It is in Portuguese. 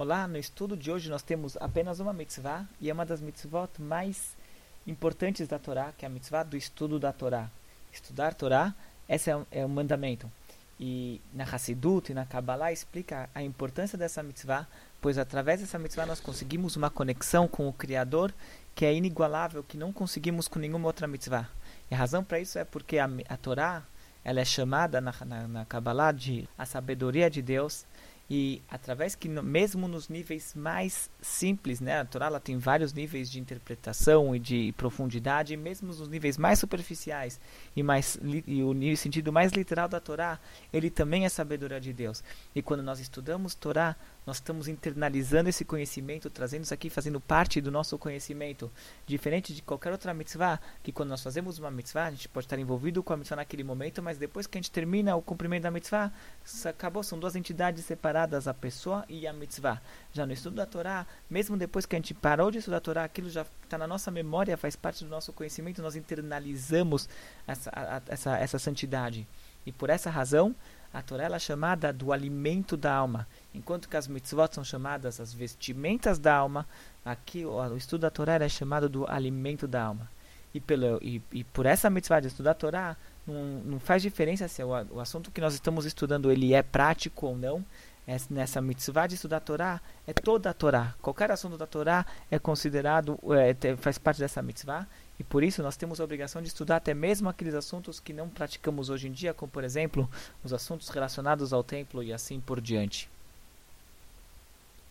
Olá, no estudo de hoje nós temos apenas uma mitzvah e é uma das mitzvot mais importantes da Torá, que é a mitzvah do estudo da Torá. Estudar Torá, esse é um, é um mandamento. E na Hassidut e na Kabbalah explica a importância dessa mitzvah, pois através dessa mitzvah nós conseguimos uma conexão com o Criador que é inigualável, que não conseguimos com nenhuma outra mitzvah. E a razão para isso é porque a, a Torá ela é chamada na, na, na Kabbalah de a sabedoria de Deus e através que mesmo nos níveis mais simples, né, a Torá ela tem vários níveis de interpretação e de profundidade, e mesmo nos níveis mais superficiais e mais e o sentido mais literal da Torá, ele também é sabedoria de Deus. E quando nós estudamos Torá, nós estamos internalizando esse conhecimento, trazendo isso aqui, fazendo parte do nosso conhecimento. Diferente de qualquer outra mitzvah, que quando nós fazemos uma mitzvah, a gente pode estar envolvido com a mitzvah naquele momento, mas depois que a gente termina o cumprimento da mitzvah, acabou, são duas entidades separadas, a pessoa e a mitzvah. Já no estudo da Torá, mesmo depois que a gente parou de estudar a Torá, aquilo já está na nossa memória, faz parte do nosso conhecimento, nós internalizamos essa, essa, essa santidade. E por essa razão, a Torá é chamada do alimento da alma, enquanto que as mitzvot são chamadas as vestimentas da alma, aqui o, estudo da Torá é chamado do alimento da alma. E, pelo, e, e por essa mitzvah de estudar a Torá, não, não faz diferença se o, o assunto que nós estamos estudando ele é prático ou não, é, nessa mitzvah de estudar a Torá, é toda a Torá. Qualquer assunto da Torá é considerado, é, faz parte dessa mitzvah, e por isso nós temos a obrigação de estudar até mesmo aqueles assuntos que não praticamos hoje em dia, como por exemplo os assuntos relacionados ao templo e assim por diante.